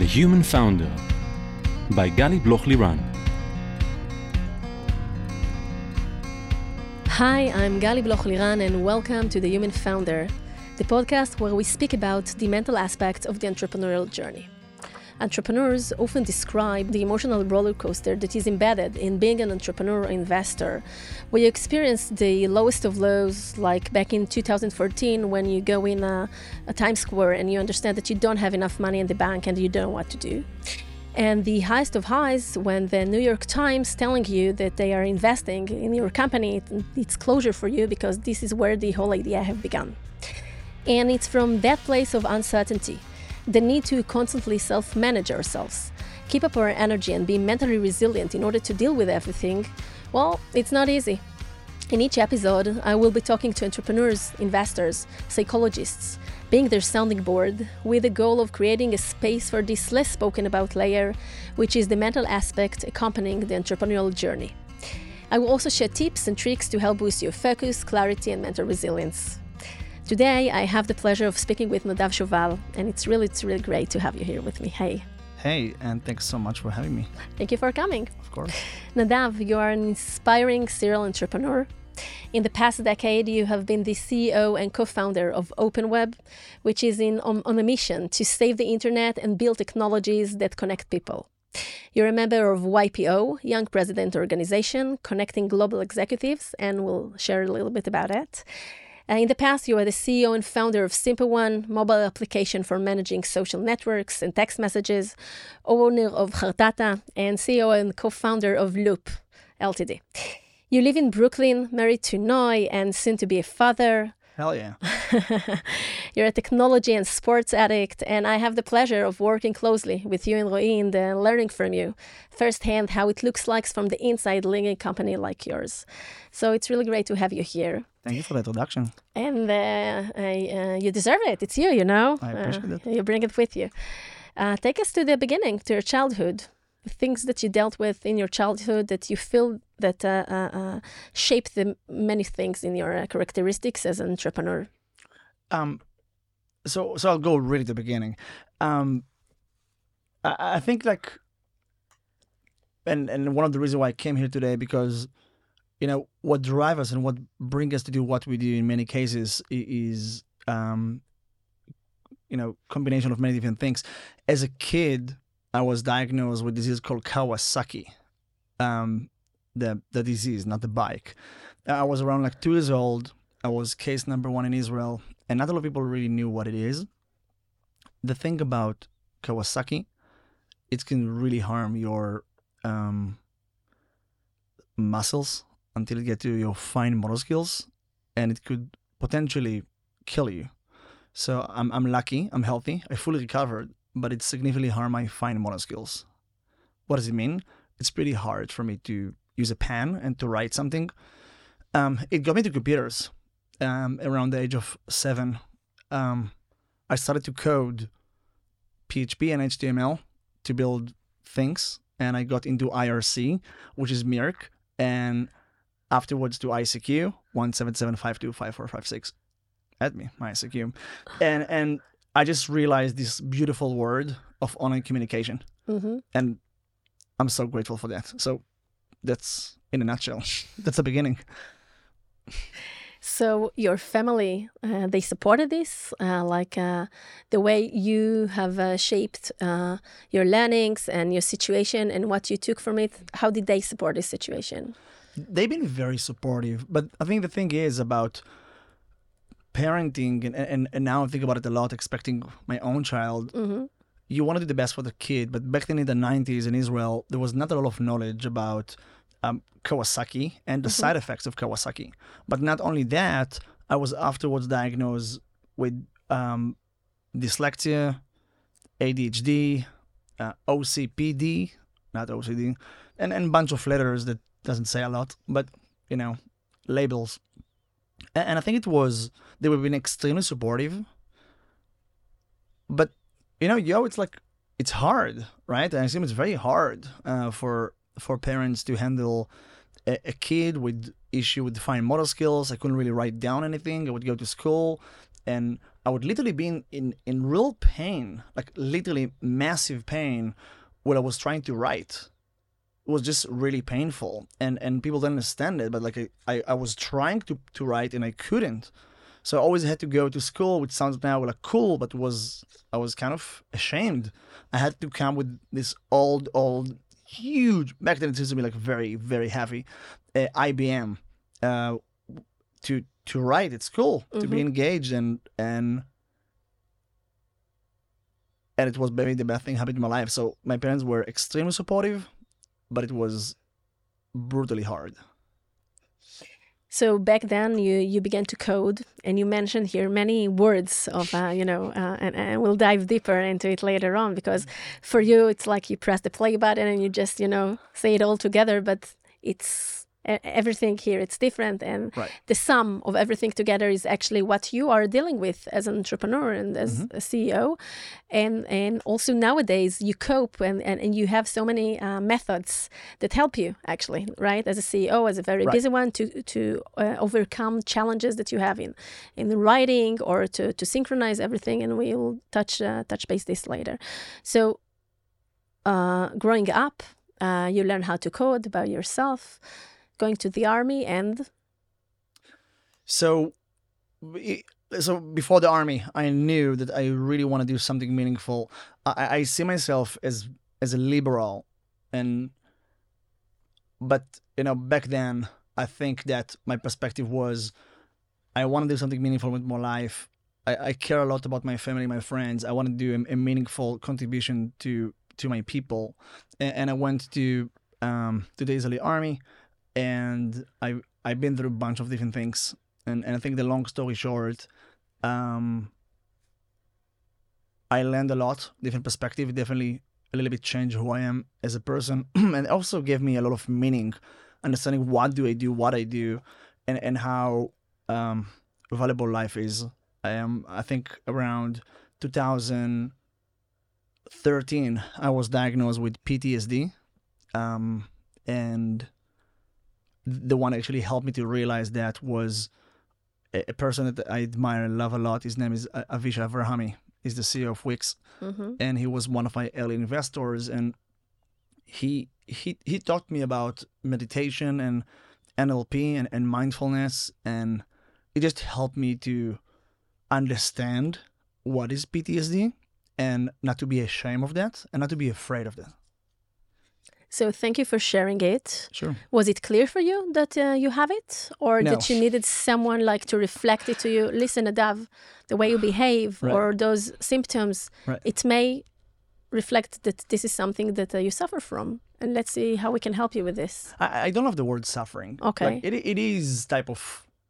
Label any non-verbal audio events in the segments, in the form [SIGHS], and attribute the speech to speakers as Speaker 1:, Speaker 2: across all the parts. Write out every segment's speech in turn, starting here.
Speaker 1: The Human Founder by Gali Bloch Liran.
Speaker 2: Hi, I'm Gali Bloch Liran, and welcome to The Human Founder, the podcast where we speak about the mental aspects of the entrepreneurial journey. Entrepreneurs often describe the emotional roller coaster that is embedded in being an entrepreneur or investor, you experience the lowest of lows, like back in 2014 when you go in a, a Times Square and you understand that you don't have enough money in the bank and you don't know what to do. And the highest of highs when the New York Times telling you that they are investing in your company, it's closure for you because this is where the whole idea have begun. And it's from that place of uncertainty the need to constantly self manage ourselves, keep up our energy, and be mentally resilient in order to deal with everything, well, it's not easy. In each episode, I will be talking to entrepreneurs, investors, psychologists, being their sounding board, with the goal of creating a space for this less spoken about layer, which is the mental aspect accompanying the entrepreneurial journey. I will also share tips and tricks to help boost your focus, clarity, and mental resilience. Today, I have the pleasure of speaking with Nadav Shoval, and it's really, it's really great to have you here with me. Hey.
Speaker 3: Hey, and thanks so much for having me.
Speaker 2: Thank you for coming.
Speaker 3: Of course.
Speaker 2: Nadav, you are an inspiring serial entrepreneur. In the past decade, you have been the CEO and co founder of OpenWeb, which is in, on, on, a mission to save the internet and build technologies that connect people. You're a member of YPO, Young President Organization, connecting global executives, and we'll share a little bit about it. Uh, in the past, you were the CEO and founder of SimpleOne, mobile application for managing social networks and text messages, owner of Khartata, and CEO and co-founder of Loop Ltd. You live in Brooklyn, married to Noi, and soon to be a father.
Speaker 3: Hell yeah. [LAUGHS]
Speaker 2: You're a technology and sports addict, and I have the pleasure of working closely with you and Roy and learning from you firsthand how it looks like from the inside leading a company like yours. So it's really great to have you here.
Speaker 3: Thank you for the introduction.
Speaker 2: And uh, uh, you deserve it. It's you, you know.
Speaker 3: I appreciate it.
Speaker 2: Uh, you bring it with you. Uh, take us to the beginning, to your childhood the things that you dealt with in your childhood that you feel that uh, uh, uh the many things in your characteristics as an entrepreneur?
Speaker 3: Um, so so I'll go really to the beginning. Um, I, I think like, and and one of the reasons why I came here today because, you know, what drive us and what bring us to do what we do in many cases is um, you know, combination of many different things. As a kid, I was diagnosed with disease called Kawasaki, um, the the disease, not the bike. I was around like two years old. I was case number one in Israel, and not a lot of people really knew what it is. The thing about Kawasaki, it can really harm your um, muscles until you get to your fine motor skills, and it could potentially kill you. So I'm I'm lucky. I'm healthy. I fully recovered, but it significantly harmed my fine motor skills. What does it mean? It's pretty hard for me to use a pen and to write something. Um, it got me to computers um, around the age of seven. Um, I started to code PHP and HTML to build things, and I got into IRC, which is mIRC, and afterwards to ICQ one seven seven five two five four five six. At me, my ICQ, and and I just realized this beautiful word of online communication. Mm-hmm. And I'm so grateful for that. So that's in a nutshell. [LAUGHS] that's the beginning.
Speaker 2: So your family, uh, they supported this, uh, like uh, the way you have uh, shaped uh, your learnings and your situation and what you took from it. How did they support this situation?
Speaker 3: They've been very supportive, but I think the thing is about parenting and, and, and now I think about it a lot, expecting my own child. Mm-hmm. You want to do the best for the kid, but back then in the 90s in Israel, there was not a lot of knowledge about um, Kawasaki and the mm-hmm. side effects of Kawasaki. But not only that, I was afterwards diagnosed with um, dyslexia, ADHD, uh, OCPD, not OCD, and and a bunch of letters that doesn't say a lot, but you know, labels and I think it was they were being extremely supportive. But you know, yo, it's like it's hard, right? I assume it's very hard uh, for for parents to handle a, a, kid with issue with fine motor skills. I couldn't really write down anything. I would go to school, and I would literally be in, in, in real pain, like literally massive pain, when I was trying to write. It was just really painful, and and people didn't understand it. But like I, I, I was trying to to write and I couldn't, so I always had to go to school, which sounds now like cool, but was I was kind of ashamed. I had to come with this old old huge back then it used to be like very very heavy uh, IBM uh, to to write at school to be engaged and and and it was maybe the best thing happened in my life. So my parents were extremely supportive, but it was brutally hard.
Speaker 2: So back then, you you began to code, and you mentioned here many words of uh, you know, uh, and, and we'll dive deeper into it later on because for you it's like you press the play button and you just you know say it all together, but it's everything here it's different and
Speaker 3: Right.
Speaker 2: the sum of everything together is actually what you are dealing with as an entrepreneur and as a ceo and and also nowadays you cope and and, and you have so many uh, methods that help you actually right? As a ceo as a very
Speaker 3: Right.
Speaker 2: busy one to to uh, overcome challenges that you have in in writing or to to synchronize everything and we'll touch uh, touch base this later. So uh, growing up uh, you learn how to code by yourself going to the army and
Speaker 3: So, so before the army, I knew that I really want to do something meaningful. I, I see myself as as a liberal, and but you know back then I think that my perspective was I want to do something meaningful with my life. I, I care a lot about my family, my friends. I want to do a, a meaningful contribution to to my people, and, and I went to um, to the Israeli army, and I I've been through a bunch of different things, and, and I think the long story short, um, I learned a lot, different perspective. Definitely a little bit changed who I am as a person, [CLEARS THROAT] and also gave me a lot of meaning, understanding what do I do, what I do, and and how um, valuable life is. I am, I think, around 2013, I was diagnosed with PTSD, um, and the one actually helped me to realize that was a, a person that I admire and love a lot. His name is uh, Avishai Avrahami. He's the CEO of Wix,
Speaker 2: Mhm.
Speaker 3: and he was one of my early investors. And he he he taught me about meditation and NLP and, and mindfulness, and it just helped me to understand what is PTSD and not to be ashamed of that and not to be afraid of that.
Speaker 2: So thank you for sharing it
Speaker 3: Sure.
Speaker 2: was it clear for you that uh, you have it or
Speaker 3: No.
Speaker 2: that you needed someone like to reflect it to you listen Nadav the way you [SIGHS] behave
Speaker 3: Right.
Speaker 2: or those symptoms
Speaker 3: Right.
Speaker 2: it may reflect that this is something that uh, you suffer from and let's see how we can help you with this
Speaker 3: I, I don't love the word suffering.
Speaker 2: Okay.
Speaker 3: Like, it, it is type of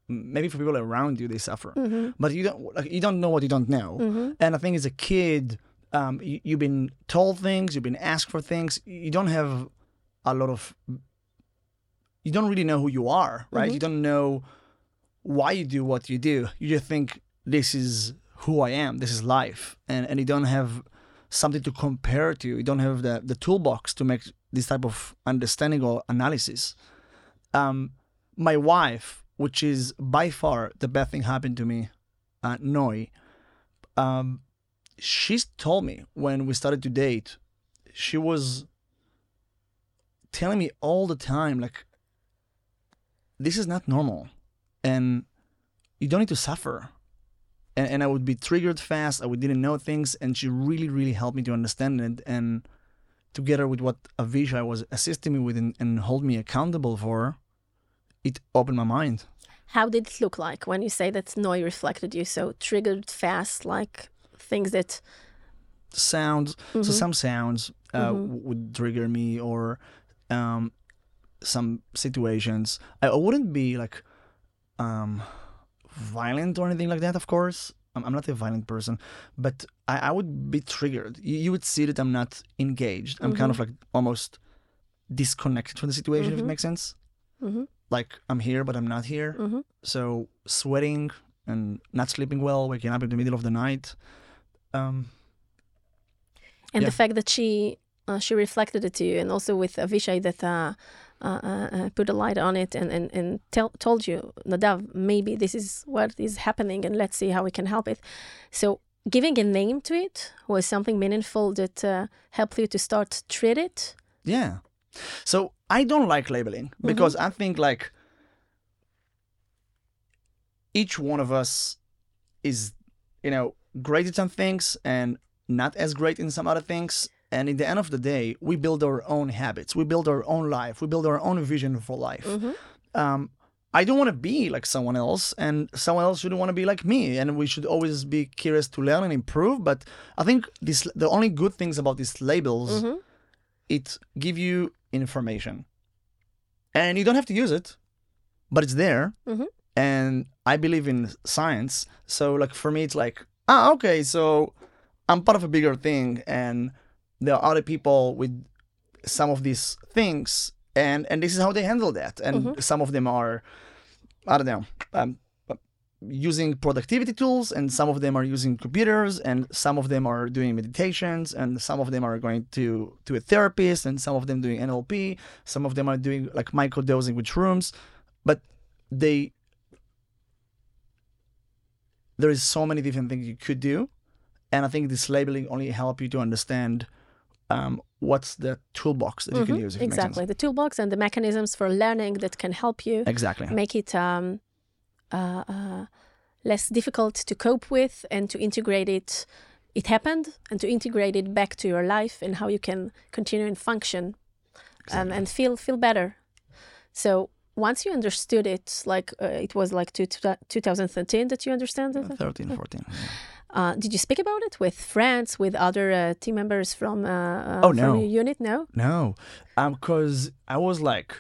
Speaker 3: maybe for people around you they suffer, but you don't like you don't know what you don't know. And I think as a kid, um, you, you've been told things, you've been asked for things. You don't have a lot of. You don't really know who you are, right? You don't know why you do what you do. You just think this is who I am. This is life, and and you don't have something to compare to. You don't have the the toolbox to make this type of understanding or analysis. Um, my wife, which is by far the best thing happened to me, uh, Noi, um, she's told me when we started to date, she was telling me all the time, like, this is not normal, and you don't need to suffer. And, and I would be triggered fast. I would didn't know things, and she really, really helped me to understand it. And together with what Avisha was assisting me with and, and hold me accountable for, it opened my mind.
Speaker 2: how did it look like when you say that noi reflected you so triggered fast like things that
Speaker 3: Sounds,
Speaker 2: Mm-hmm.
Speaker 3: so some sounds uh, w- would trigger me, or um, some situations. I, wouldn't be like um, violent or anything like that. Of course, I'm, I'm not a violent person, but I, I would be triggered. You, you would see that I'm not engaged. I'm kind of like almost disconnected from the situation, if it makes sense.
Speaker 2: Mhm.
Speaker 3: Like I'm here, but I'm not here. So sweating and not sleeping well, waking up in the middle of the night. Um,
Speaker 2: and
Speaker 3: Yeah.
Speaker 2: the fact that she uh, she reflected it to you and also with avishai that uh, uh, uh, uh, put a light on it and and and tell, told you, Nadav, maybe this is what is happening, and let's see how we can help it. So giving a name to it was something meaningful that uh, helped you to start treat it.
Speaker 3: Yeah. So I don't like labeling because I think like each one of us is, you know, great at some things and not as great in some other things. And in the end of the day, we build our own habits, we build our own life, we build our own vision for life. Um, I don't want to be like someone else, and someone else shouldn't want to be like me. And we should always be curious to learn and improve. But I think this the only good things about these labels, it give you information, and you don't have to use it, but it's there.
Speaker 2: Mhm.
Speaker 3: And I believe in science, so like for me, it's like ah okay, so I'm part of a bigger thing, and there are other people with some of these things, and and this is how they handle that. And some of them are, I don't know, um, using productivity tools, and some of them are using computers, and some of them are doing meditations, and some of them are going to to a therapist, and some of them doing NLP, some of them are doing like microdosing with shrooms, but they there is so many different things you could do and i think this labeling only help you to understand um, what's the toolbox that you can use makes sense.
Speaker 2: Exactly, the toolbox and the mechanisms for learning that can help you
Speaker 3: exactly
Speaker 2: make it um, uh, uh, less difficult to cope with and to integrate it. It happened, and to integrate it back to your life and how you can continue and function and, and feel feel better. So once you understood it, like uh, it was like two, 2013 that you understand it.
Speaker 3: 13 14 yeah.
Speaker 2: Uh, did you speak about it with friends, with other uh, team members from, uh, uh,
Speaker 3: Oh,
Speaker 2: from
Speaker 3: no.
Speaker 2: your unit? No.
Speaker 3: no um because i was like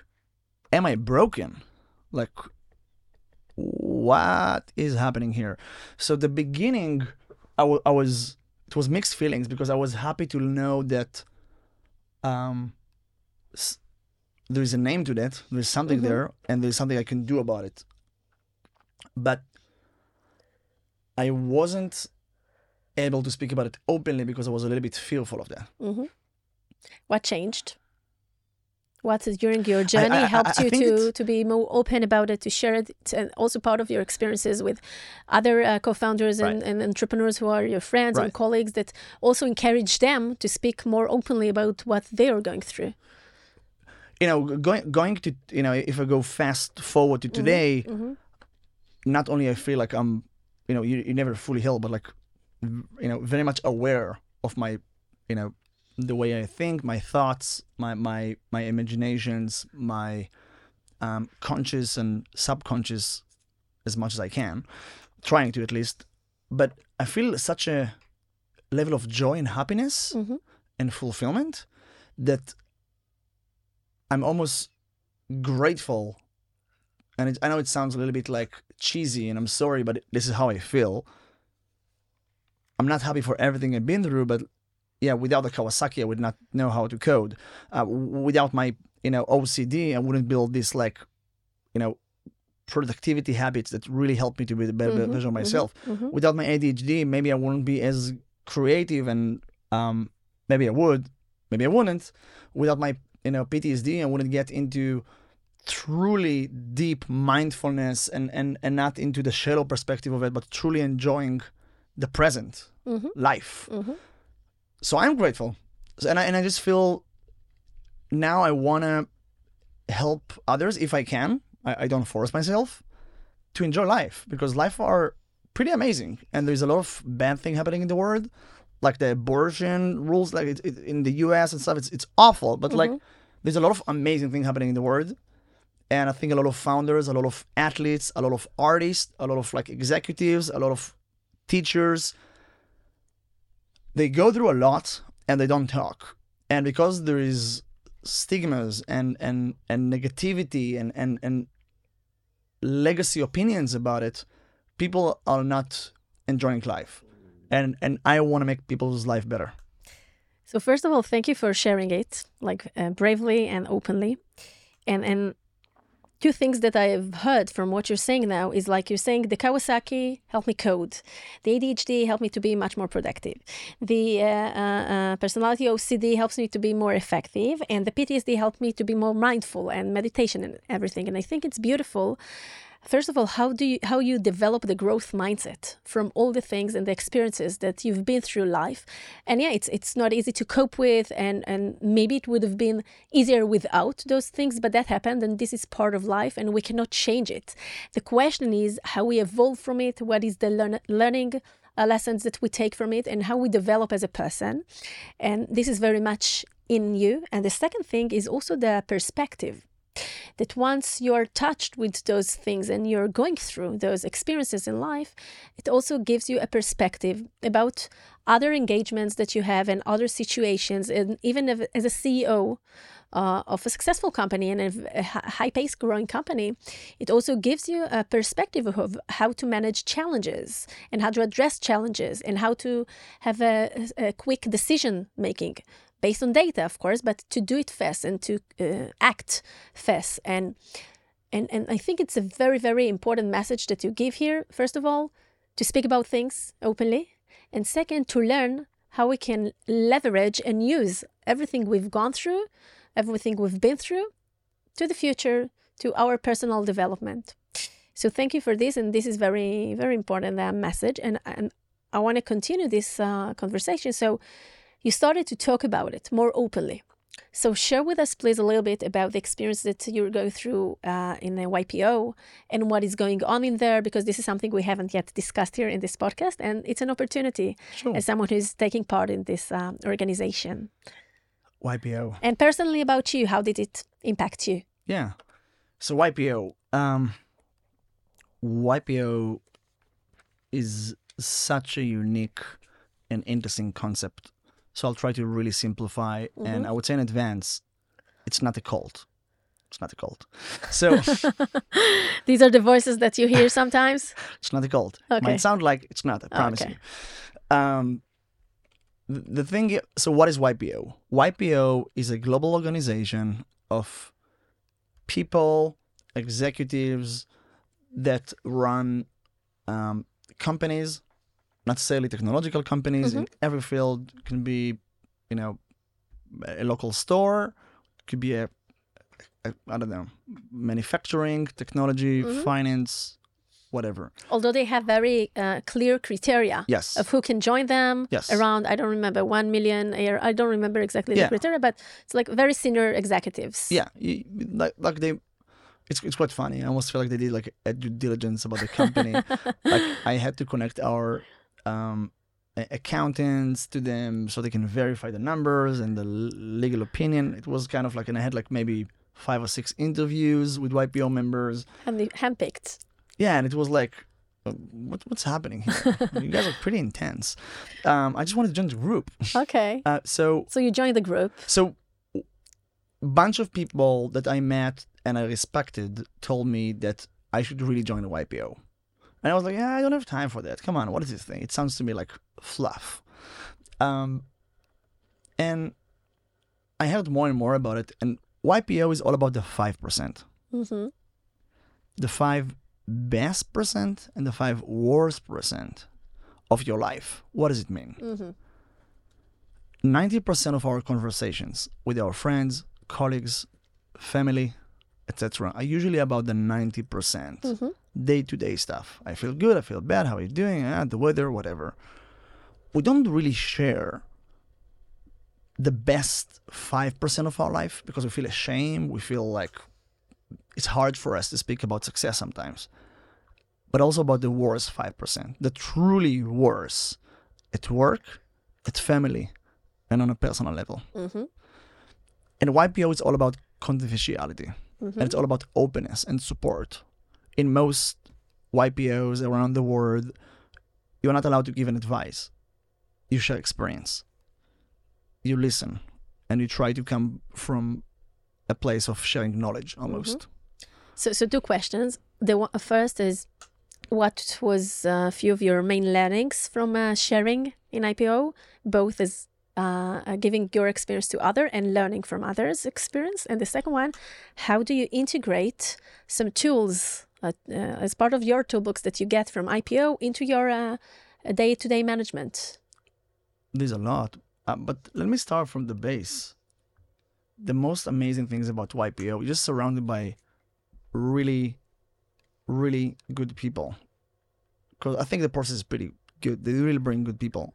Speaker 3: am i broken like what is happening here so the beginning I was it was mixed feelings because i was happy to know that um s- there is a name to that there's something
Speaker 2: Mhm.
Speaker 3: there and there's something i can do about it but i wasn't able to speak about it openly because i was a little bit fearful of that
Speaker 2: hmm What changed? What during your journey
Speaker 3: I- I-
Speaker 2: helped
Speaker 3: I
Speaker 2: you to, to be more open about it, to share it, and also part of your experiences with other uh, co-founders and,
Speaker 3: Right.
Speaker 2: and entrepreneurs who are your friends and colleagues that also encourage them to speak more openly about what they are going through.
Speaker 3: You know going going to you know if i go fast forward to today
Speaker 2: Mhm.
Speaker 3: not only i feel like i'm you know you, you never fully healed but like you know very much aware of my you know the way i think my thoughts my my my imaginations my um conscious and subconscious as much as i can trying to at least but i feel such a level of joy and happiness
Speaker 2: Mhm.
Speaker 3: and fulfillment that i'm almost grateful. And it, i know it sounds a little bit like cheesy and i'm sorry but this is how i feel. I'm not happy for everything i've been through but yeah without the kawasaki i would not know how to code. Uh, without my you know ocd i wouldn't build this like you know productivity habits that really help me to be the better
Speaker 2: Mhm,
Speaker 3: version of
Speaker 2: mhm,
Speaker 3: myself.
Speaker 2: mhm.
Speaker 3: without my adhd maybe i wouldn't be as creative and um maybe i would maybe i wouldn't. Without my you know ptsd i wouldn't get into truly deep mindfulness and and and not into the shallow perspective of it but truly enjoying the present
Speaker 2: Mhm.
Speaker 3: life
Speaker 2: Mhm.
Speaker 3: so i'm grateful and I, and I just feel now i want to help others if i can I, I don't force myself to enjoy life because life are pretty amazing and there's a lot of bad thing happening in the world like the abortion rules like it, it, in the us and stuff it's, it's awful but like mm-hmm. there's a lot of amazing things happening in the world. And i think a lot of founders a lot of athletes a lot of artists a lot of like executives a lot of teachers they go through a lot and they don't talk. And because there is stigmas and and and negativity and and and legacy opinions about it people are not enjoying life and and i want to make people's life better.
Speaker 2: So first of all, thank you for sharing it like uh, bravely and openly, and and two things that I've heard from what you're saying now is like you're saying the Kawasaki helped me code, the ADHD helped me to be much more productive, the uh, uh, uh personality OCD helps me to be more effective, and the PTSD helped me to be more mindful and meditation and everything. And I think it's beautiful first of all how do you how you develop the growth mindset from all the things and the experiences that you've been through life? And yeah it's it's not easy to cope with and and maybe it would have been easier without those things but that happened and this is part of life and we cannot change it. The question is how we evolve from it what is the learn- learning uh, lessons that we take from it and how we develop as a person. And this is very much in you. And the second thing is also the perspective that once you're touched with those things and you're going through those experiences in life, it also gives you a perspective about other engagements that you have and other situations. And even if, as a CEO uh, of a successful company and a, high paced growing company, it also gives you a perspective of how to manage challenges and how to address challenges and how to have a, a quick decision making based on data, of course, but to do it fast and to uh, act fast. And, and, and I think it's a very, very important message that you give here. First of all, to speak about things openly. And second, to learn how we can leverage and use everything we've gone through, everything we've been through to the future, to our personal development. So thank you for this. And this is very, very important uh, message. And, and I want to continue this uh, conversation. So you started to talk about it more openly. So, share with us, please, a little bit about the experience that you're going through uh, in the YPO and what is going on in there, because this is something we haven't yet discussed here in this podcast. And it's an opportunity sure. as someone who's taking part in this um, organization.
Speaker 3: YPO.
Speaker 2: And personally, about you, how did it impact you?
Speaker 3: Yeah. So, YPO. Um, YPO is such a unique and interesting concept so I'll try to really simplify. Mm-hmm. And I would say in advance, it's not a cult. It's not a cult. [LAUGHS] So
Speaker 2: these are the voices that you hear sometimes. [LAUGHS]
Speaker 3: it's not a cult. Okay. Might sound like it's not. I promise okay. you. Um, the, thing. So what is YPO? YPO is a global organization of people, executives that run um, companies necessarily technological companies mm-hmm. in every field can be you know a local store could be a, a I don't know manufacturing technology mm-hmm. finance whatever
Speaker 2: although they have very uh, clear criteria
Speaker 3: yes.
Speaker 2: of who can join them
Speaker 3: yes.
Speaker 2: around i don't remember 1 million year i don't remember exactly yeah. the criteria but it's like very senior executives
Speaker 3: yeah like, like they it's, it's quite funny. I almost feel like they did like a due diligence about the company. [LAUGHS] like I had to connect our um, accountants to them so they can verify the numbers and the legal opinion. It was kind of like, and I had like maybe five or six interviews with YPO members.
Speaker 2: And handpicked.
Speaker 3: Yeah, and it was like, uh, what, what's happening here? [LAUGHS] you guys are pretty intense. Um, I just wanted to join the group.
Speaker 2: Okay.
Speaker 3: Uh, so.
Speaker 2: So you joined the group.
Speaker 3: So, bunch of people that I met and I respected told me that I should really join the YPO. And I was like, yeah, I don't have time for that. Come on, what is this thing? It sounds to me like fluff. Um, and I heard more and more about it. And YPO is all about the 5%. mm hmm The five best percent and the five worst percent of your life. What does it mean? Mm-hmm. 90% of our conversations with our friends, colleagues, family, etc., are usually about the 90%. percent mm-hmm day to day stuff. I feel good, I feel bad, how are you doing, ah, the weather, whatever. We don't really share the best 5% of our life because we feel ashamed, we feel like it's hard for us to speak about success sometimes. But also about the worst 5%, the truly worst at work, at family, and on a personal level. Mm-hmm. And YPO is all about confidentiality. Mm-hmm. And it's all about openness and support in most YPOs around the world, you're not allowed to give an advice. You share experience. You listen, and you try to come from a place of sharing knowledge almost. Mm-hmm.
Speaker 2: So, so two questions. The one, first is, what was a few of your main learnings from uh, sharing in YPO, both as uh, uh, giving your experience to other and learning from others' experience. And the second one, how do you integrate some tools uh, uh, as part of your toolbox that you get from YPO into your uh, day-to-day management?
Speaker 3: There's a lot, uh, but let me start from the base. The most amazing things about YPO, you're just surrounded by really, really good people. Because I think the process is pretty good. They really bring good people.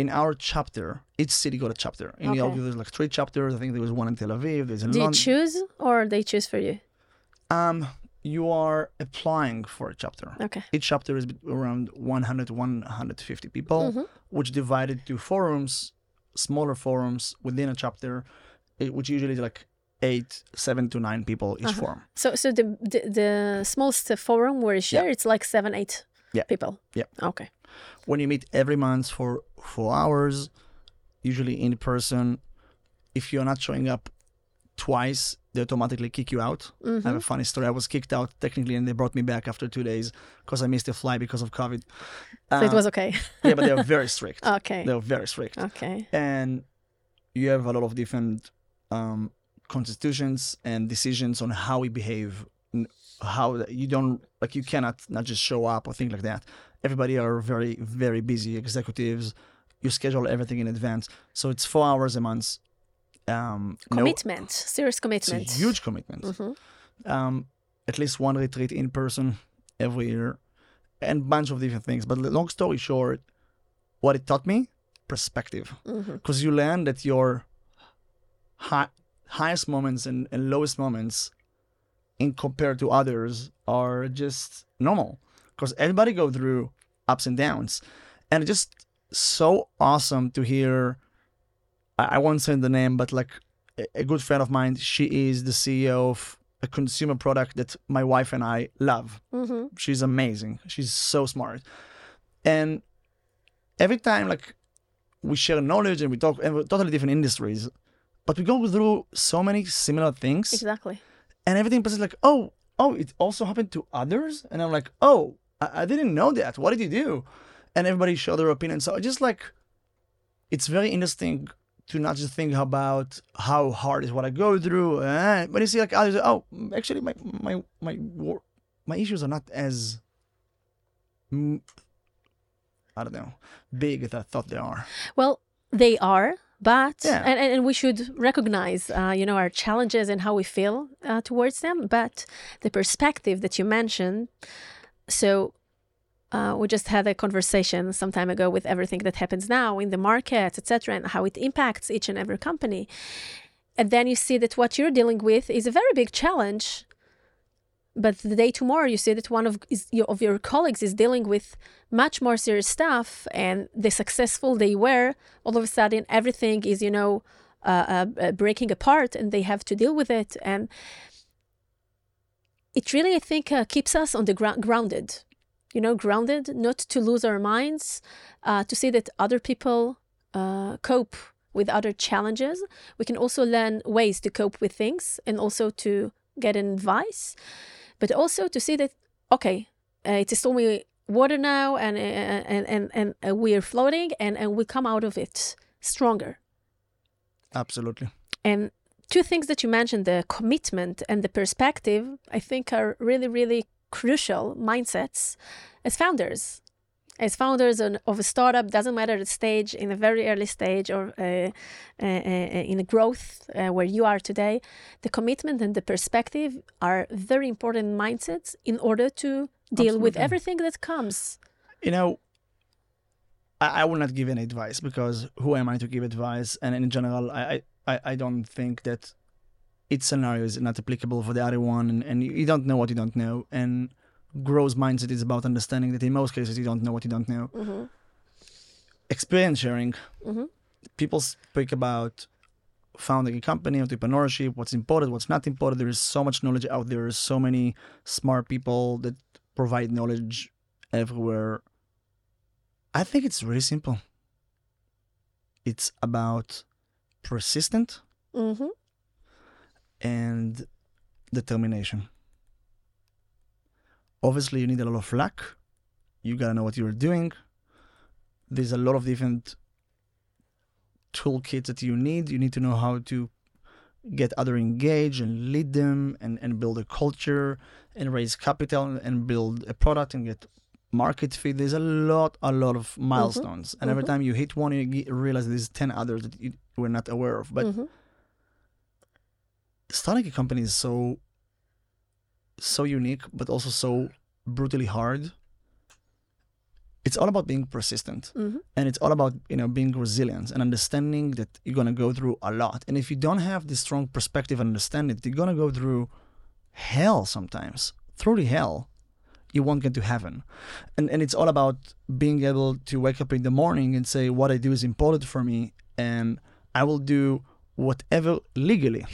Speaker 3: In our chapter, each city got a chapter. In
Speaker 2: Okay.
Speaker 3: Yalta, there's like three chapters. I think there was one in Tel Aviv. There's in
Speaker 2: Do you choose or they choose for you?
Speaker 3: Um, you are applying for a chapter.
Speaker 2: Okay.
Speaker 3: Each chapter is around 100 to 150 people,
Speaker 2: Mhm.
Speaker 3: which divided to forums, smaller forums within a chapter, eh, which usually is like eight, seven to nine people each
Speaker 2: Uh-huh.
Speaker 3: forum.
Speaker 2: So, so the the, the smallest forum where you share, it's like seven, eight
Speaker 3: Yeah.
Speaker 2: people.
Speaker 3: Yeah.
Speaker 2: Okay.
Speaker 3: When you meet every month for four hours, usually in person, if you're not showing up twice, they automatically kick you out. I have a funny story. I was kicked out technically, and they brought me back after two days because I missed a flight because of COVID.
Speaker 2: So it
Speaker 3: Uh,
Speaker 2: was okay. [LAUGHS]
Speaker 3: yeah, but they're very strict.
Speaker 2: okay.
Speaker 3: They're very strict.
Speaker 2: Okay.
Speaker 3: and you have a lot of different um, constitutions and decisions on how we behave how you don't like you cannot not just show up or things like that everybody are very very busy executives you schedule everything in advance so it's four hours a month um no-
Speaker 2: Commitment. Serious
Speaker 3: it's
Speaker 2: commitment.
Speaker 3: a huge commitment
Speaker 2: Mhm.
Speaker 3: um at least one retreat in person every year and bunch of different things but long story short what it taught me perspective because you learn that your high, highest moments and, and lowest moments in compared to others are just normal. Because everybody go through ups and downs. And it's just so awesome to hear i, I won't say the name but like a, a good friend of mine she is the ceo of a consumer product that my wife and i love.
Speaker 2: Mhm.
Speaker 3: she's amazing. She's so smart. And every time like we share knowledge and we talk and we're totally different industries but we go through so many similar things.
Speaker 2: Exactly.
Speaker 3: And everything is like oh oh it also happened to others? And i'm like oh I, I didn't know that. What did you do? And everybody share their opinion. So I just like it's very interesting to not just think about how hard is what i go through eh, but you see like others oh actually my my my my issues are not as i don't know big as i thought they are.
Speaker 2: Well, they are, but
Speaker 3: Yeah.
Speaker 2: and, and we should recognize, uh, you know, our challenges and how we feel uh, towards them. But the perspective that you mentioned, so uh, we just had a conversation some time ago with everything that happens now in the market, etc., and how it impacts each and every company. And then you see that what you're dealing with is a very big challenge. But the day tomorrow, you see that one of is, your, of your colleagues is dealing with much more serious stuff, and the successful they were, all of a sudden everything is, you know, uh, uh, uh, breaking apart, and they have to deal with it. And it really, I think, uh, keeps us on the ground, grounded. You know, grounded, not to lose our minds, uh, to see that other people uh, cope with other challenges. We can also learn ways to cope with things, and also to get advice, but also to see that okay, uh, it's a stormy water now, and uh, and and and uh, we are floating, and and we come out of it stronger.
Speaker 3: absolutely
Speaker 2: And two things that you mentioned, the commitment and the perspective, I think are really, really crucial mindsets as founders. As founders of a startup, doesn't matter the stage, in a very early stage or uh, uh, uh, in a growth uh, where you are today, the commitment and the perspective are very important mindsets in order to deal with everything that comes.
Speaker 3: you know, I, I will not give any advice because who am I to give advice? And in general, I, I- I, I don't think that each scenario is not applicable for the other one, and, and you don't know what you don't know. And growth mindset is about understanding that in most cases you don't know what you don't know.
Speaker 2: Mhm.
Speaker 3: Experience sharing.
Speaker 2: Mhm.
Speaker 3: People speak about founding a company, entrepreneurship, what's important, what's not important. There is so much knowledge out there. So many smart people that provide knowledge everywhere. I think it's really simple. It's about persistent
Speaker 2: Mhm.
Speaker 3: and determination. Obviously, you need a lot of luck. You gotta know what you're doing. There's a lot of different toolkits that you need. You need to know how to get other engaged and lead them and, and build a culture and raise capital and build a product and get market fit. There's a lot, a lot of milestones. And every
Speaker 2: Mhm.
Speaker 3: time you hit one, you realize there's 10 others that you were not aware of. But
Speaker 2: Mhm.
Speaker 3: starting a company is so, so unique, but also so brutally hard. It's all about being persistent
Speaker 2: Mhm.
Speaker 3: and it's all about you know being resilient and understanding that you're gonna go through a lot and if you don't have this strong perspective and understand it you're gonna go through hell sometimes through the hell you won't get to heaven and and it's all about being able to wake up in the morning and say what i do is important for me and i will do whatever legally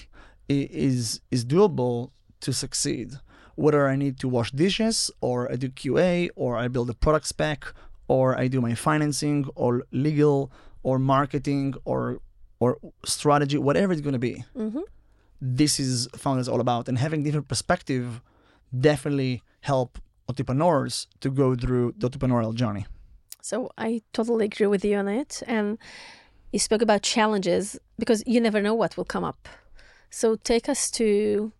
Speaker 3: is is doable to succeed whether I need to wash dishes or I do QA or I build a product spec or I do my financing or legal or marketing or or strategy, whatever it's going to be.
Speaker 2: Mhm.
Speaker 3: This is founders all about, and having different perspective definitely help entrepreneurs to go through the entrepreneurial journey.
Speaker 2: So I totally agree with you on it. And you spoke about challenges because you never know what will come up. So take us to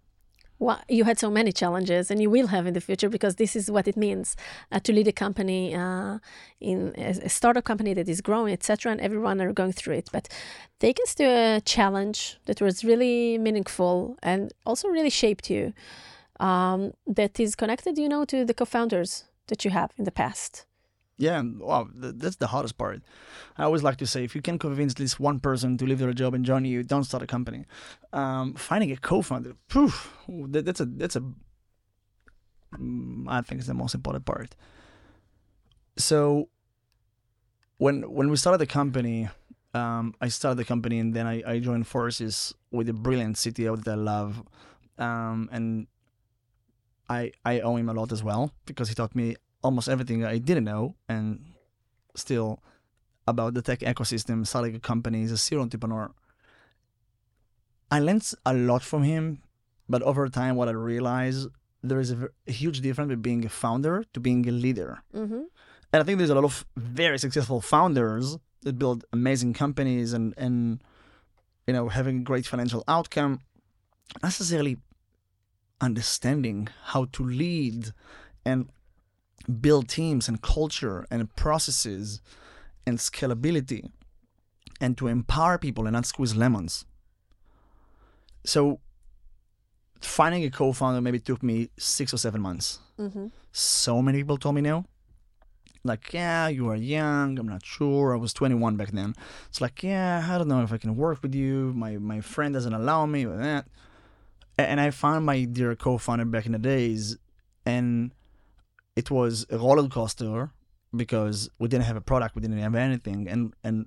Speaker 2: what you had so many challenges and you will have in the future because this is what it means uh, to lead a company uh, in a, a startup company that is growing, etc. And everyone are going through it. But take us to a challenge that was really meaningful and also really shaped you. Um, that is connected, you know, to the co-founders that you have in the past.
Speaker 3: Yeah, th- that's the hardest part. I always like to say, if you can convince at least one person to leave their job and join you, don't start a company. Um, finding a co-founder, poof, that, that's a that's a, mm, think is the most important part. So, when when we started the company, um, I started the company and then I, I joined forces with a brilliant CTO that I love, um, and I I owe him a lot as well because he taught me almost everything I didn't know and still about the tech ecosystem, starting a company, as a serial entrepreneur. I learned a lot from him, but over time, what I realized there is a, a huge difference between being a founder to being a leader.
Speaker 2: Mm-hmm.
Speaker 3: And I think there's a lot of very successful founders that build amazing companies and and you know having a great financial outcome, not necessarily understanding how to lead and build teams and culture and processes and scalability and to empower people and not squeeze lemons. So finding a co-founder maybe took me six or seven months.
Speaker 2: Mm-hmm.
Speaker 3: So many people told me no. Like, yeah, you are young. I'm not sure. I was 21 back then. It's like, yeah, I don't know if I can work with you. My my friend doesn't allow me with that. And I found my dear co-founder back in the days, and it was a roller coaster because we didn't have a product, we didn't have anything, and and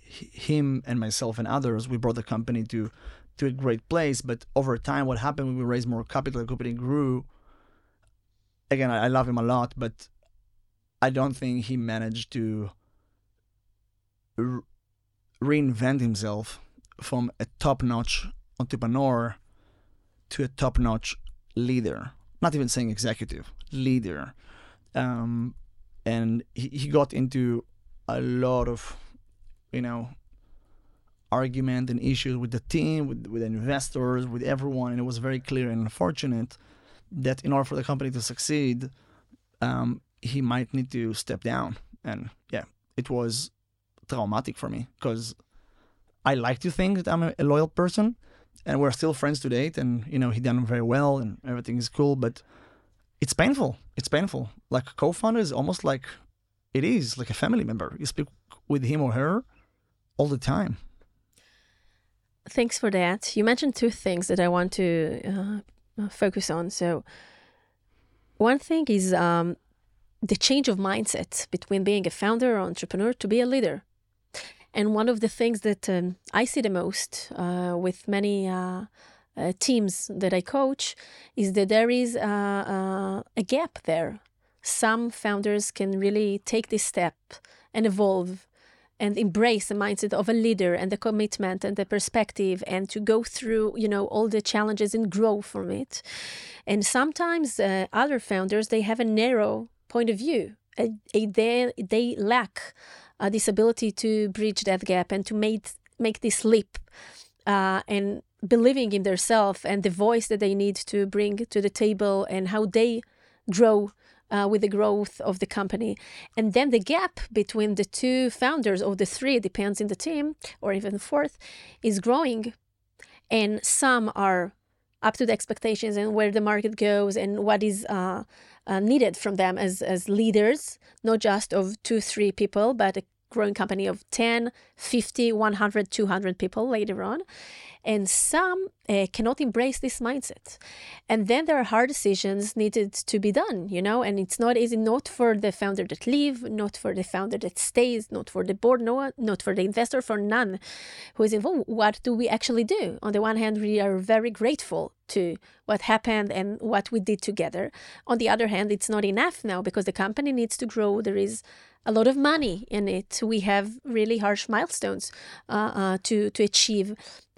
Speaker 3: him and myself and others, we brought the company to to a great place. But over time, what happened? when We raised more capital. The company grew. Again, I, I love him a lot, but I don't think he managed to r- reinvent himself from a top-notch entrepreneur to a top-notch leader. Not even saying executive, leader. Um, and he, he got into a lot of, you know, argument and issues with the team, with with investors, with everyone, and it was very clear and unfortunate that in order for the company to succeed, um, he might need to step down. And yeah, it was traumatic for me because I like to think that I'm a, a loyal person, and we're still friends to date. And you know, he done very well, and everything is cool. But it's painful. It's painful. Like co-founder is almost like it is like a family member. You speak with him or her all the time.
Speaker 2: Thanks for that. You mentioned two things that I want to uh, focus on. So, one thing is um, the change of mindset between being a founder or entrepreneur to be a leader. And one of the things that um, I see the most uh, with many uh, uh, teams that I coach is that there is uh, uh, a gap there. Some founders can really take this step and evolve and embrace the mindset of a leader and the commitment and the perspective and to go through you know all the challenges and grow from it and sometimes uh, other founders they have a narrow point of view they, they lack uh, this ability to bridge that gap and to make make this leap uh, and believing in themselves and the voice that they need to bring to the table and how they grow uh, with the growth of the company. And then the gap between the two founders or the three, depends in the team, or even the fourth, is growing. And some are up to the expectations and where the market goes and what is uh, uh, needed from them as, as leaders, not just of two, three people, but a growing company of 10, 50, 100, 200 people later on. And some uh, cannot embrace this mindset. And then there are hard decisions needed to be done, you know, and it's not easy, not for the founder that leave, not for the founder that stays, not for the board, no, not for the investor, for none who is involved. What do we actually do? On the one hand, we are very grateful to what happened and what we did together. On the other hand, it's not enough now because the company needs to grow. There is a lot of money in it. We have really harsh milestones uh, uh, to to achieve,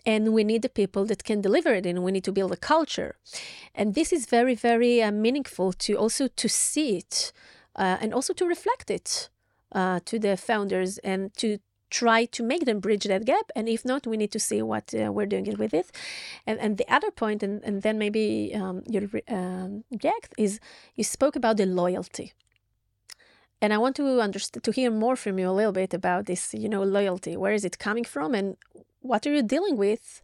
Speaker 2: and we need the people that can deliver it and we need to build a culture. And this is very very uh, meaningful to also to see it uh, and also to reflect it uh, to the founders and to try to make them bridge that gap. And if not we need to see what uh, we're doing it with it. And, and the other point and, and then maybe um, you'll um, react is you spoke about the loyalty and I want to understand to hear more from you a little bit about this, you know, loyalty. Where is it coming from, and what are you dealing with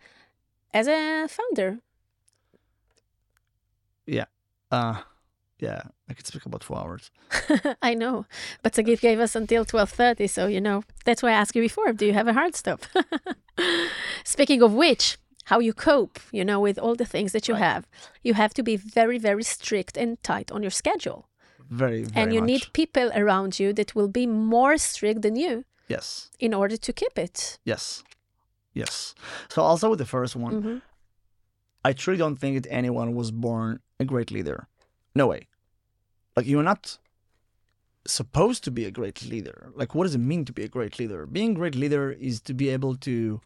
Speaker 2: as a founder?
Speaker 3: Yeah. Uh, yeah, I could speak about four hours. [LAUGHS]
Speaker 2: I know, but Sagit gave us until twelve thirty, so you know that's why I asked you before. Do you have a hard stop? [LAUGHS] Speaking of which, how you cope, you know, with all the things that you right. have, you have to be very, very strict and tight on your schedule.
Speaker 3: Very, very
Speaker 2: and you
Speaker 3: much.
Speaker 2: need people around you that will be more strict than you.
Speaker 3: Yes.
Speaker 2: In order to keep it.
Speaker 3: Yes. Yes. So I'll start with the first one. Mm-hmm. I truly don't think that anyone was born a great leader. No way. Like you're not supposed to be a great leader. Like what does it mean to be a great leader? Being a great leader is to be able to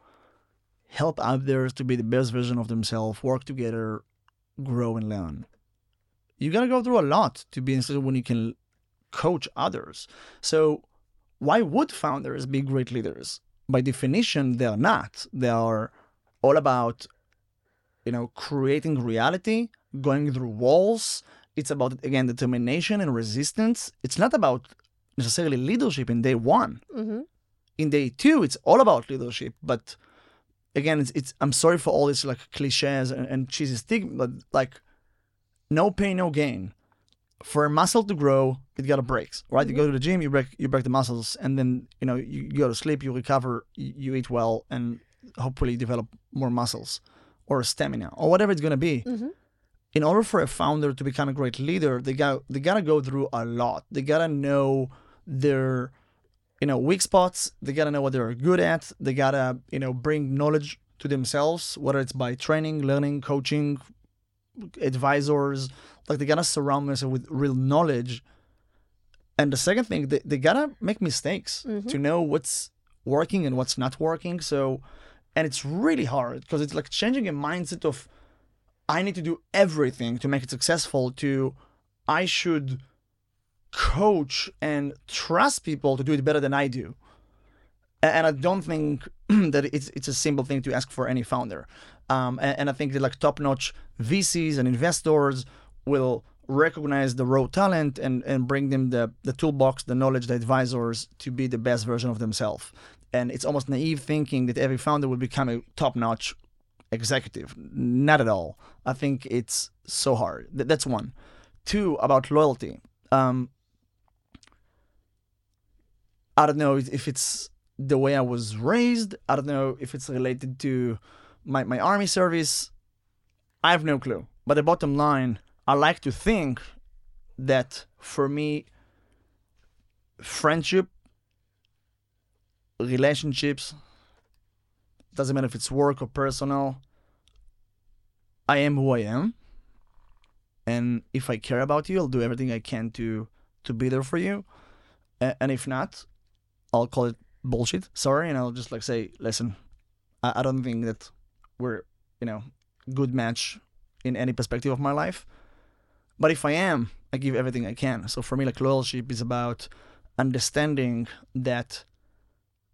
Speaker 3: help others to be the best version of themselves, work together, grow and learn. You gotta go through a lot to be in a situation when you can coach others. So why would founders be great leaders? by definition, they're not. They are all about, you know, creating reality, going through walls. It's about, again, determination and resistance. It's not about necessarily leadership in day one. Mm-hmm. In day two, it's all about leadership. But again, it's, it's I'm sorry for all this like cliches and, and cheesy stigma, but like no pain, no gain for a muscle to grow, it got to breaks, right? Mm-hmm. You go to the gym, you break you break the muscles, and then you know you, you go to sleep, you recover, you, you, eat well, and hopefully develop more muscles or stamina or whatever it's gonna be. Mm-hmm. In order for a founder to become a great leader, they got they gotta go through a lot. They gotta know their you know weak spots. They gotta know what they're good at. They gotta you know bring knowledge to themselves, whether it's by training, learning, coaching, advisors like they gotta surround themselves with real knowledge. And the second thing they, they gotta make mistakes mm-hmm. to know what's working and what's not working. So and it's really hard because it's like changing a mindset of i need to do everything to make it successful to i should coach and trust people to do it better than i do. And i don't think [CLEARS THROAT] that it's it's a simple thing to ask for any founder um, and, and i think that like top-notch vcs and investors will recognize the raw talent and, and bring them the, the toolbox, the knowledge, the advisors to be the best version of themselves. And it's almost naive thinking that every founder will become a top notch executive. Not at all. I think it's so hard. Th- that's one. Two, about loyalty. Um, I don't know if it's the way I was raised. I don't know if it's related to my, my army service. I have no clue. But the bottom line, I like to think that for me, friendship, relationships, doesn't matter if it's work or personal, I am who I am. And if I care about you, I'll do everything I can to to be there for you. And if not, I'll call it bullshit. Sorry, and I'll just like say, listen, I, I don't think that we're, you know, good match in any perspective of my life. But if I am, I give everything I can. So for me, like loyalty is about understanding that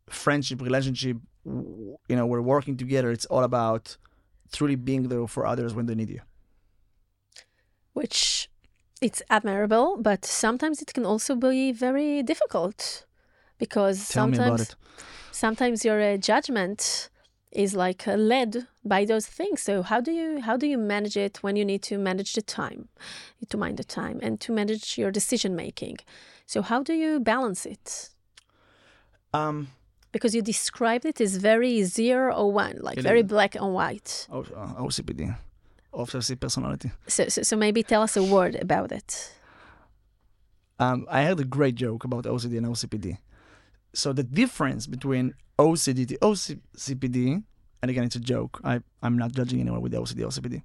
Speaker 3: friendship, relationship you know we're working together. It's all about truly being there for others when they need you.
Speaker 2: Which it's admirable, but sometimes it can also be very difficult because
Speaker 3: Tell
Speaker 2: sometimes sometimes your uh, judgment is like uh, led by those things. So how do you how do you manage it when you need to manage the time, to mind the time, and to manage your decision making? So how do you balance it?
Speaker 3: Um,
Speaker 2: Because you described it as very zero or one, like very black and white.
Speaker 3: O- uh, OCPD, obsessive personality.
Speaker 2: So, so so maybe tell us a word about it.
Speaker 3: Um, I heard a great joke about OCD and OCPD. So the difference between OCD to OCPD, and again, it's a joke. I I'm not judging anyone with OCD OCPD.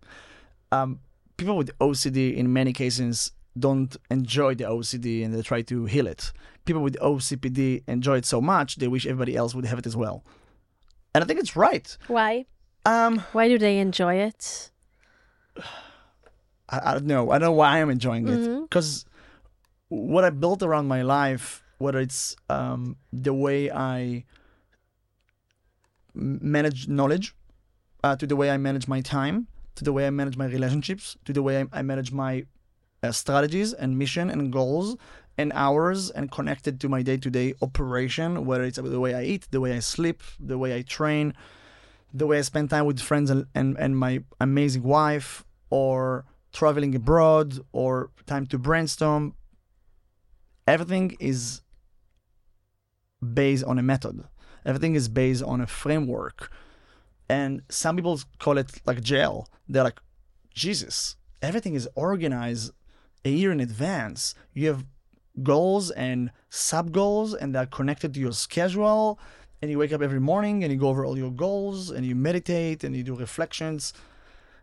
Speaker 3: Um, people with OCD in many cases don't enjoy the OCD and they try to heal it. People with OCPD enjoy it so much they wish everybody else would have it as well. And I think it's right.
Speaker 2: Why?
Speaker 3: Um,
Speaker 2: Why do they enjoy it?
Speaker 3: I, I don't know. I don't know why I'm enjoying it
Speaker 2: Mhm.
Speaker 3: because what I built around my life, whether it's um, the way I manage knowledge, uh, to the way I manage my time, to the way I manage my relationships, to the way I, I manage my uh, strategies and mission and goals and hours and connected to my day-to-day operation, whether it's the way I eat, the way I sleep, the way I train, the way I spend time with friends and, and, and my amazing wife, or traveling abroad, or time to brainstorm. Everything is based on a method. Everything is based on a framework. And some people call it like jail. They're like, Jesus, everything is organized a year in advance. You have goals and sub goals, and they're connected to your schedule. And you wake up every morning and you go over all your goals and you meditate and you do reflections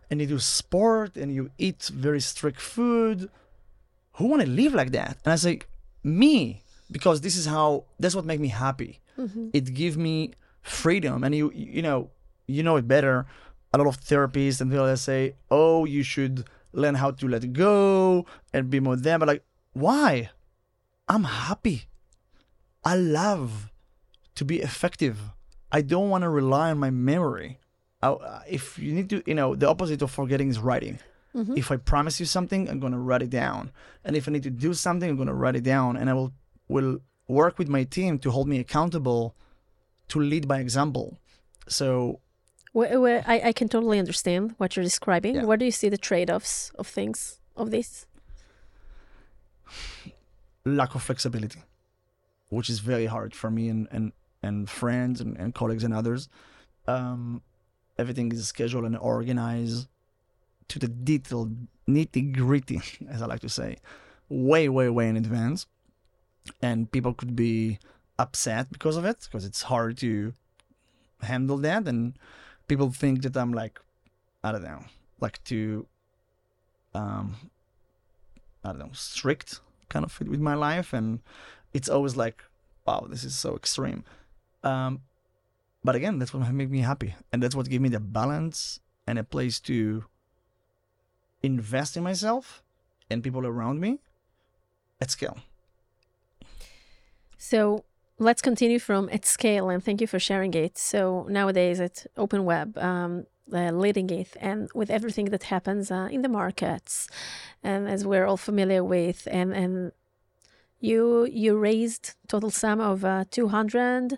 Speaker 3: and you do sport and you eat very strict food. Who want to live like that? And I say, me, because this is how, that's what make me happy. Mm-hmm. It give me freedom. And you, you know, you know it better. A lot of therapists and people that say, oh, you should learn how to let go and be more them. But like, why? I'm happy. I love to be effective. I don't want to rely on my memory. I, if you need to, you know, the opposite of forgetting is writing. Mm-hmm. If I promise you something, I'm gonna write it down. And if I need to do something, I'm gonna write it down. And I will will work with my team to hold me accountable, to lead by example. So
Speaker 2: Where, where, I, I can totally understand what you're describing.
Speaker 3: Yeah.
Speaker 2: Where do you see the trade-offs of things of this?
Speaker 3: lack of flexibility, which is very hard for me and and, and friends and, and colleagues and others. Um, everything is scheduled and organized to the detail, nitty gritty, [LAUGHS] as I like to say, way, way, way in advance. And people could be upset because of it, because it's hard to handle that. And people think that I'm like, I don't know, like too, um, I don't know, strict kind of fit with my life. And it's always like, wow, this is so extreme. Um, but again, that's what make me happy, and that's what give me the balance and a place to invest in myself and people around me at scale.
Speaker 2: So let's continue from at scale, and thank you for sharing it. So nowadays at OpenWeb, um, uh, leading it, and with everything that happens uh, in the markets, and as we're all familiar with, and and you you raised total sum of uh, two hundred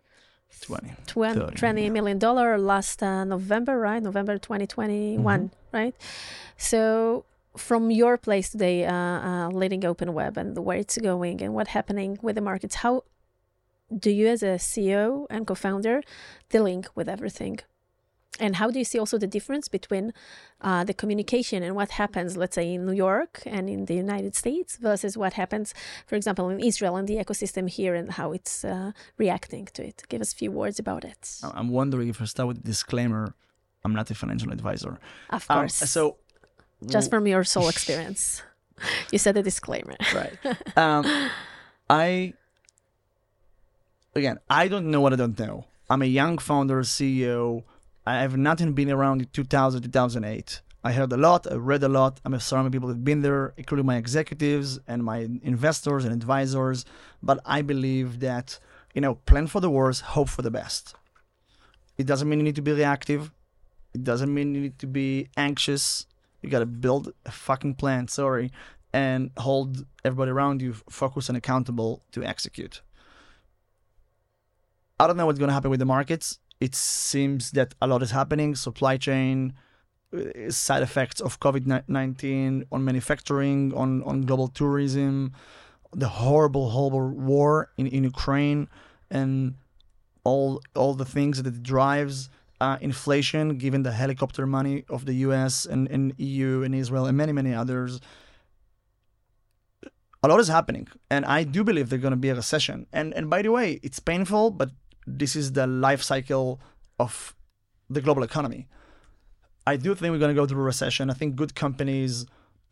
Speaker 3: 20.
Speaker 2: 20
Speaker 3: 30,
Speaker 2: 20
Speaker 3: yeah.
Speaker 2: million dollar last uh, November, right? November 2021,
Speaker 3: Mm-hmm.
Speaker 2: right? So from your place today, uh, uh, leading OpenWeb and where it's going and what happening with the markets, how do you as a CEO and co-founder dealing with everything? And how do you see also the difference between uh, the communication and what happens, let's say, in New York and in the United States versus what happens, for example, in Israel and the ecosystem here and how it's uh, reacting to it? Give us a few words about it.
Speaker 3: I'm wondering if I start with a disclaimer, I'm not a financial advisor.
Speaker 2: Of
Speaker 3: Um,
Speaker 2: course.
Speaker 3: so,
Speaker 2: just from your [LAUGHS] soul experience. you said a disclaimer.
Speaker 3: right. [LAUGHS] Um, I again, I don't know what I don't know. I'm a young founder, CEO. I have nothing been around in 2000, 2008. I heard a lot. I read a lot. I'm surrounded people that've been there, including my executives and my investors and advisors. But I believe that you know, plan for the worst, hope for the best. It doesn't mean you need to be reactive. It doesn't mean you need to be anxious. You got to build a fucking plan, sorry, and hold everybody around you focused and accountable to execute. I don't know what's going to happen with the markets. It seems that a lot is happening. Supply chain, uh, side effects of COVID 19 on manufacturing, on, on global tourism, the horrible, horrible war in, in Ukraine, and all, all the things that it drives. Uh, inflation, given the helicopter money of the US and, and EU and Israel and many, many others. A lot is happening. And I do believe there's going to be a recession. And, and by the way, it's painful, but this is the life cycle of the global economy. I do think we're going to go through a recession. I think good companies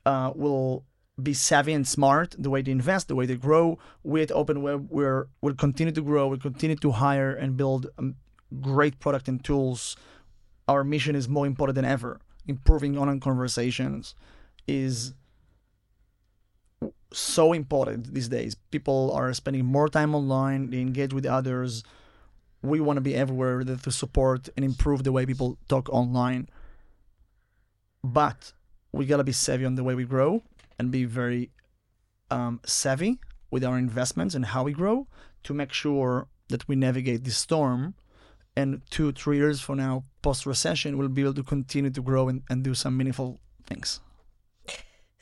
Speaker 3: uh, will be savvy and smart the way they invest, the way they grow. We at OpenWeb we're, will continue to grow, we'll continue to hire and build um, great product and tools. Our mission is more important than ever. Improving online conversations is so important these days. People are spending more time online, they engage with others. We want to be everywhere to support and improve the way people talk online. But we gotta be savvy on the way we grow and be very um, savvy with our investments and how we grow to make sure that we navigate this storm. And two three years from now post recession we'll be able to continue to grow and, and do some meaningful things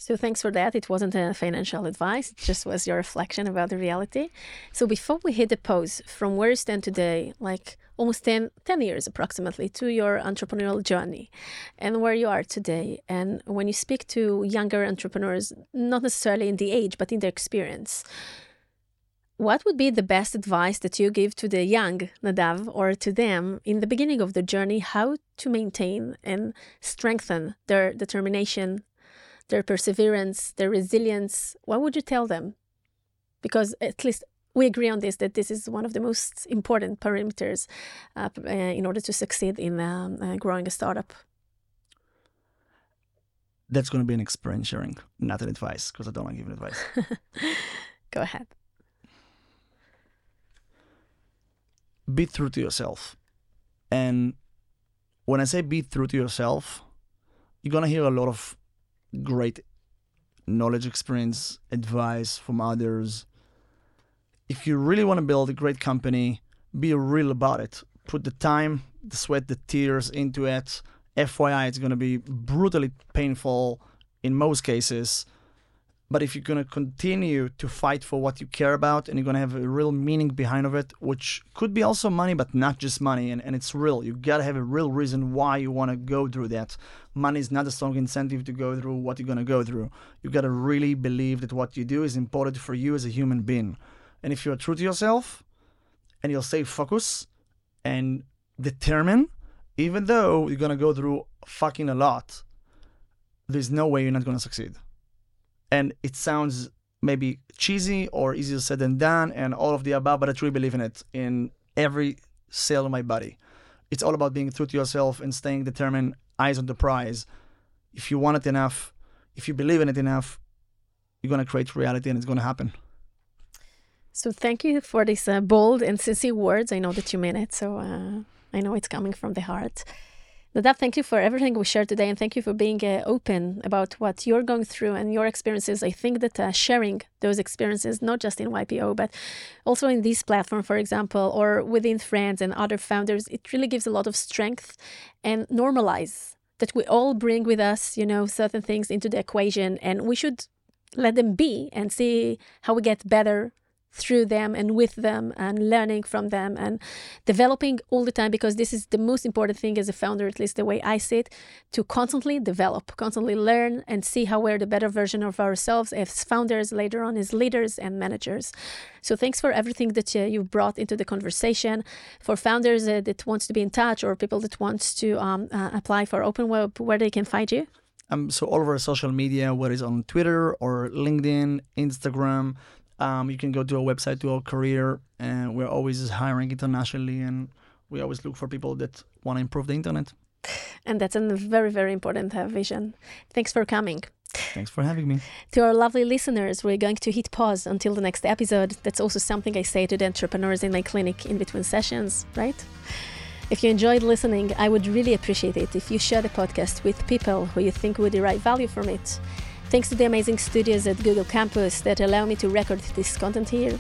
Speaker 2: so thanks for that. It wasn't a financial advice, it just was your reflection about the reality. So before we hit the pause, from where you stand today, like almost 10, 10 years approximately, to your entrepreneurial journey and where you are today, and when you speak to younger entrepreneurs, not necessarily in the age, but in their experience, what would be the best advice that you give to the young Nadav or to them in the beginning of the journey, how to maintain and strengthen their determination their perseverance, their resilience, what would you tell them? Because at least we agree on this that this is one of the most important parameters uh, uh, in order to succeed in um, uh, growing a startup.
Speaker 3: That's going to be an experience sharing, not an advice, because I don't want to give advice. [LAUGHS]
Speaker 2: Go ahead.
Speaker 3: Be true to yourself. And when I say be true to yourself, you're going to hear a lot of great knowledge, experience, advice from others. If you really want to build a great company, be real about it. Put the time, the sweat, the tears into it. FYI, it's going to be brutally painful in most cases. But if you're going to continue to fight for what you care about and you're going to have a real meaning behind of it, which could be also money, but not just money, and, and it's real. You got to have a real reason why you want to go through that. Money is not a strong incentive to go through what you're going to go through. You got to really believe that what you do is important for you as a human being. And if you're true to yourself and you'll stay focused and determined, even though you're going to go through fucking a lot, there's no way you're not going to succeed and it sounds maybe cheesy or easier said than done and all of the above but i truly believe in it in every cell of my body. It's all about being true to yourself and staying determined eyes on the prize. If you want it enough if you believe in it enough you're going to create reality and it's going to happen.
Speaker 2: So thank you for these uh, bold and sincere words. I know that you mean it so uh, i know it's coming from the heart Nadav, thank you for everything we shared today, and thank you for being uh, open about what you're going through and your experiences. I think that uh, sharing those experiences, not just in YPO, but also in this platform, for example, or within friends and other founders, it really gives a lot of strength and normalize that we all bring with us, you know, certain things into the equation, and we should let them be and see how we get better through them and with them and learning from them and developing all the time because this is the most important thing as a founder at least the way i see it to constantly develop constantly learn and see how we're the better version of ourselves as founders later on as leaders and managers. So thanks for everything that uh, you brought into the conversation. For founders uh, that wants to be in touch or people that wants to um, uh, apply for OpenWeb where they can find you?
Speaker 3: Um, so all over social media, whether it's on Twitter or LinkedIn, Instagram, um, you can go to our website to our career, and we're always hiring internationally, and we always look for people that want to improve the internet.
Speaker 2: And that's a very, very important uh, vision. Thanks for coming.
Speaker 3: Thanks for having me.
Speaker 2: To our lovely listeners, we're going to hit pause until the next episode. That's also something I say to the entrepreneurs in my clinic in between sessions, right? If you enjoyed listening, I would really appreciate it if you share the podcast with people who you think would derive value from it. Thanks to the amazing studios at Google Campus that allow me to record this content here.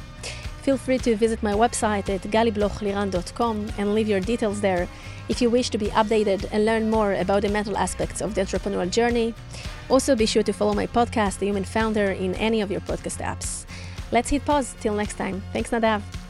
Speaker 2: Feel free to visit my website at galiblochliran.com and leave your details there if you wish to be updated and learn more about the mental aspects of the entrepreneurial journey. Also, be sure to follow my podcast, The Human Founder, in any of your podcast apps. Let's hit pause. Till next time. Thanks, Nadav.